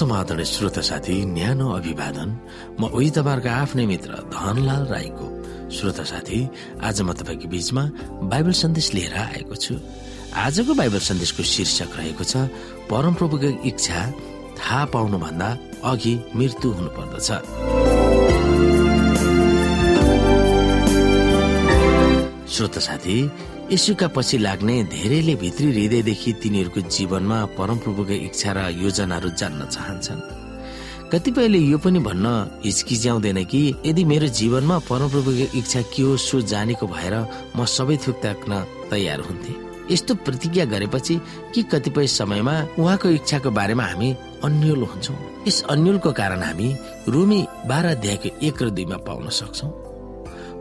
समाधान श्रोता साथी न्यानो अभिवादन। म उही तपाईँहरूको आफ्नै मित्र धनलाल राईको। श्रोता साथी आज म तपाईँको बीचमा बाइबल सन्देश लिएर आएको छु। आजको बाइबल सन्देशको शीर्षक रहेको छ परमप्रभुको इच्छा थाहा पाउनुभन्दा अघि मृत्यु हुनुपर्दछ। श्रोता साथी यसुका पछि लाग्ने धेरैले भित्री हृदयदेखि तिनीहरूको जीवनमा परमप्रभुको इच्छा र योजनाहरू जान्न चाहन्छन्। कतिपयले यो पनि भन्न हिचकिच्याउँदैन कि यदि मेरो जीवनमा परमप्रभुको इच्छा के हो सो जानेको भएर म सबै थुक त्याग्न तयार हुन्थे। यस्तो प्रतिज्ञा गरेपछि कि कतिपय समयमा उहाँको इच्छाको बारेमा हामी अन्यल हुन्छौँ। यस अन्यलको कारण हामी रोमी बाह्र अध्यायको एक र दुईमा पाउन सक्छौँ।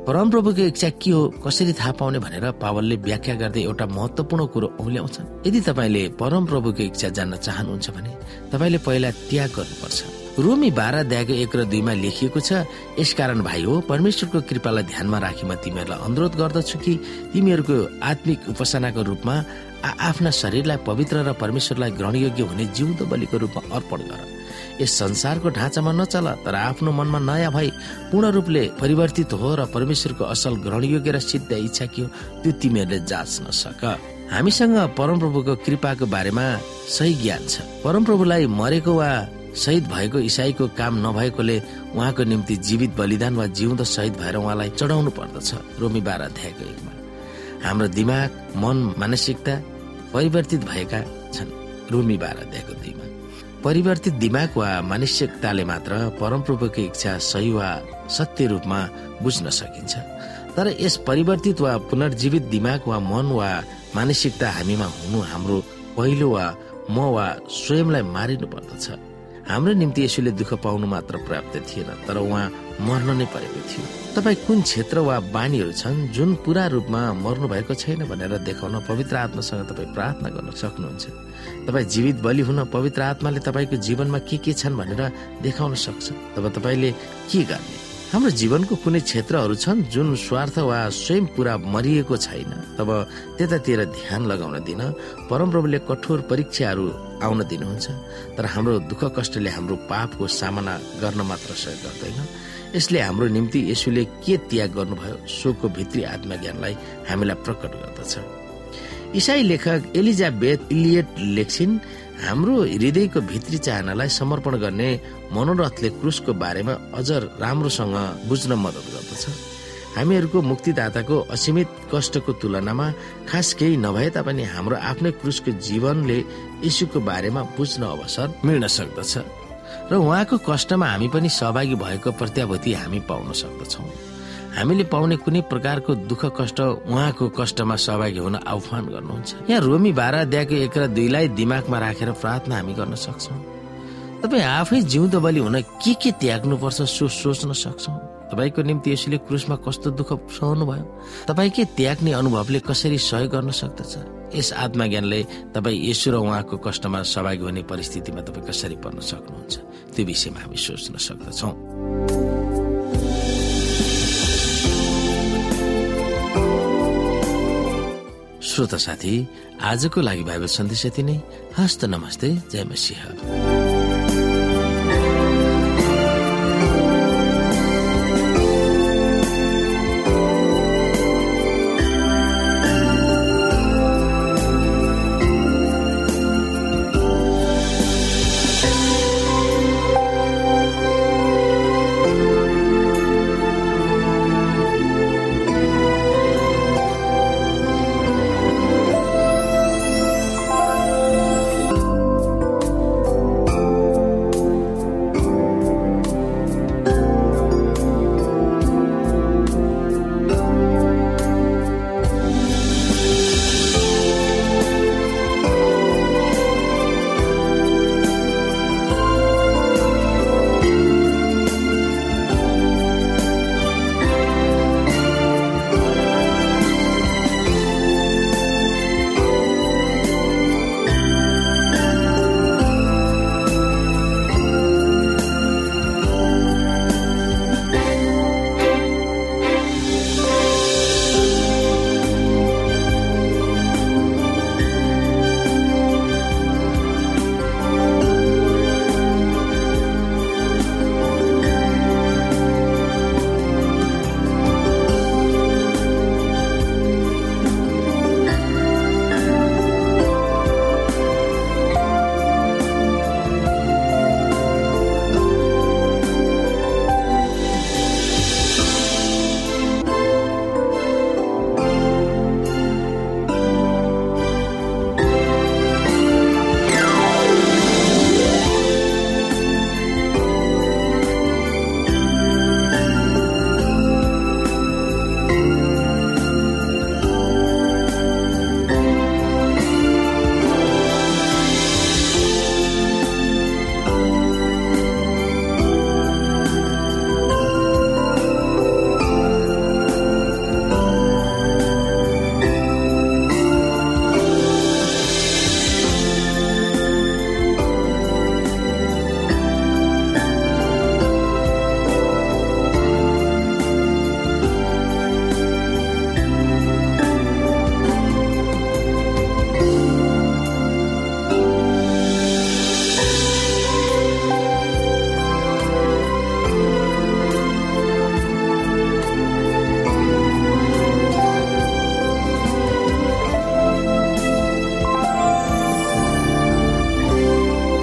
परमप्रभुको इच्छा के हो कसरी थाहा पाउने भनेर पावलले व्याख्या गर्दै एउटा महत्वपूर्ण कुरो औल्याउँछन् यदि तपाईँले परमप्रभुको इच्छा जान्न चाहनुहुन्छ भने तपाईँले पहिला त्याग गर्नुपर्छ। रोमी बाह्र अध्यायको एक र दुईमा लेखिएको छ यसकारण भाइ हो परमेश्वरको कृपालाई ध्यानमा राखी म तिमीहरूलाई अनुरोध गर्दछु कि तिमीहरूको आत्मिक उपासनाको रूपमा आफ्ना शरीरलाई पवित्र र परमेश्वरलाई ग्रहणयोग्य हुने जिउँदो बलिको रूपमा अर्पण गर। यस संसारको ढाँचामा नचल तर आफ्नो मनमा नयाँ भई पूर्ण रूपले परिवर्तित हो र परमेश्वरको असल ग्रहणयोग्य र सिद्ध इच्छा के हो त्यो तिमीहरूले जाँच्न सक। हामीसँग परमप्रभुको कृपाको बारेमा सही ज्ञान छ। परमप्रभुलाई मरेको वा शहीद भएको इसाईको काम नभएकोले उहाँको निम्ति जीवित बलिदान वा जिउँदो शहीद भएर उहाँलाई चढाउनु पर्दछ। रोमी बाह्र अध्यायको एकमा। हाम्रो दिमाग मन मानसिकता परिवर्तित भएका छन्। रोमी बाह्र अध्यायको दुईमा। परिवर्तित दिमाग वा मानसिकताले मात्र परमप्रभुको इच्छा सही वा सत्य रूपमा बुझ्न सकिन्छ। तर यस परिवर्तित वा पुनर्जीवित दिमाग वा मन वा मानसिकता हामीमा हुनु हाम्रो पहिलो वा म वा स्वयंलाई मारिनु पर्दछ हाम्रो निम्ति यसुले दुःख पाउनु मात्र पर्याप्त थिएन तर उहाँ मर्न नै परेको थियो। तपाईँ कुन क्षेत्र वा बानीहरू छन् जुन पुरा रूपमा मर्नु भएको छैन भनेर देखाउन पवित्र आत्मासँग तपाईँ प्रार्थना गर्न सक्नुहुन्छ? तपाईँ जीवित बलि हुन पवित्र आत्माले तपाईँको जीवनमा के के छन् भनेर देखाउन सक्छ? तब तपाईँले के गर्ने? हाम्रो जीवनको कुनै क्षेत्रहरू छन् जुन स्वार्थ वा स्वयं पुरा मरिएको छैन। तब त्यतातिर ध्यान लगाउन दिन परमप्रभुले कठोर परीक्षाहरू आउन दिनुहुन्छ। तर हाम्रो दुःख कष्टले हाम्रो पापको सामना गर्न मात्र सहयोग गर्दैन। यसले हाम्रो निम्ति यसुले के त्याग गर्नुभयो सोको भित्री आत्मज्ञानलाई हामीलाई प्रकट गर्दछ। इसाई लेखक एलिजाबेथ इलियट लेख्छिन् हाम्रो हृदयको भित्री चाहनालाई समर्पण गर्ने मनोरथले क्रुसको बारेमा अझ राम्रोसँग बुझ्न मद्दत गर्दछ। हामीहरूको मुक्तिदाताको असीमित कष्टको तुलनामा खास केही नभए तापनि हाम्रो आफ्नै क्रुसको जीवनले यीशुको बारेमा बुझ्न अवसर मिल्न सक्दछ। र उहाँको कष्टमा हामी पनि सहभागी भएको प्रत्याभूति हामी पाउन सक्दछौँ। हामीले पाउने कुनै प्रकारको दुःख कष्ट उहाँको कष्टमा सहभागी हुन आह्वान गर्नुहुन्छ। यहाँ रोमी बाह्र अध्यायको एक र दुईलाई दिमागमा राखेर प्रार्थना हामी गर्न सक्छौँ। तपाईँ आफै जिउँदो बलि हुन के के त्याग्नुपर्छ सो सोच्न सक्छौँ? तपाईँको निम्ति यसले क्रुसमा कस्तो दुःख सहनु भयो? तपाईँकै त्याग्ने अनुभवले कसरी सहयोग गर्न सक्दछ? यस आत्मज्ञानले तपाईँ यसो र उहाँको कष्टमा सहभागी हुने परिस्थितिमा तपाईँ कसरी पर्न सक्नुहुन्छ? त्यो विषयमा हामी सोच्न सक्दछौँ। श्रोता साथी आजको लागि बाइबल सन्देश यति नै। हस्त नमस्ते जय मसिंह।